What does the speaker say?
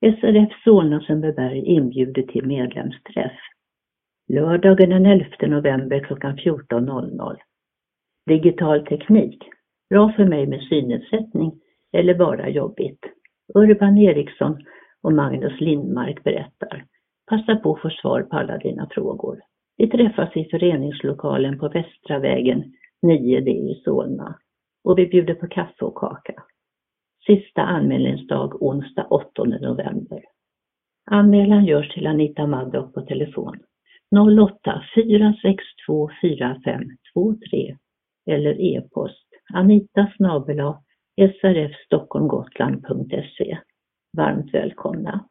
SRF Solna-Sundbyberg inbjuder till medlemsträff. Lördagen den 11 november klockan 14.00. Digital teknik. Bra för mig med synnedsättning eller bara jobbigt. Urban Eriksson och Magnus Lindmark berättar. Passa på att få svar på alla dina frågor. Vi träffas i föreningslokalen på Västra vägen 9D i Solna och vi bjuder på kaffe och kaka. Sista anmälningsdag onsdag 8 november. Anmälan görs till Anita Maddock på telefon 08 462 4523 eller e-post anita srfstockholmgotland.se. Varmt välkomna!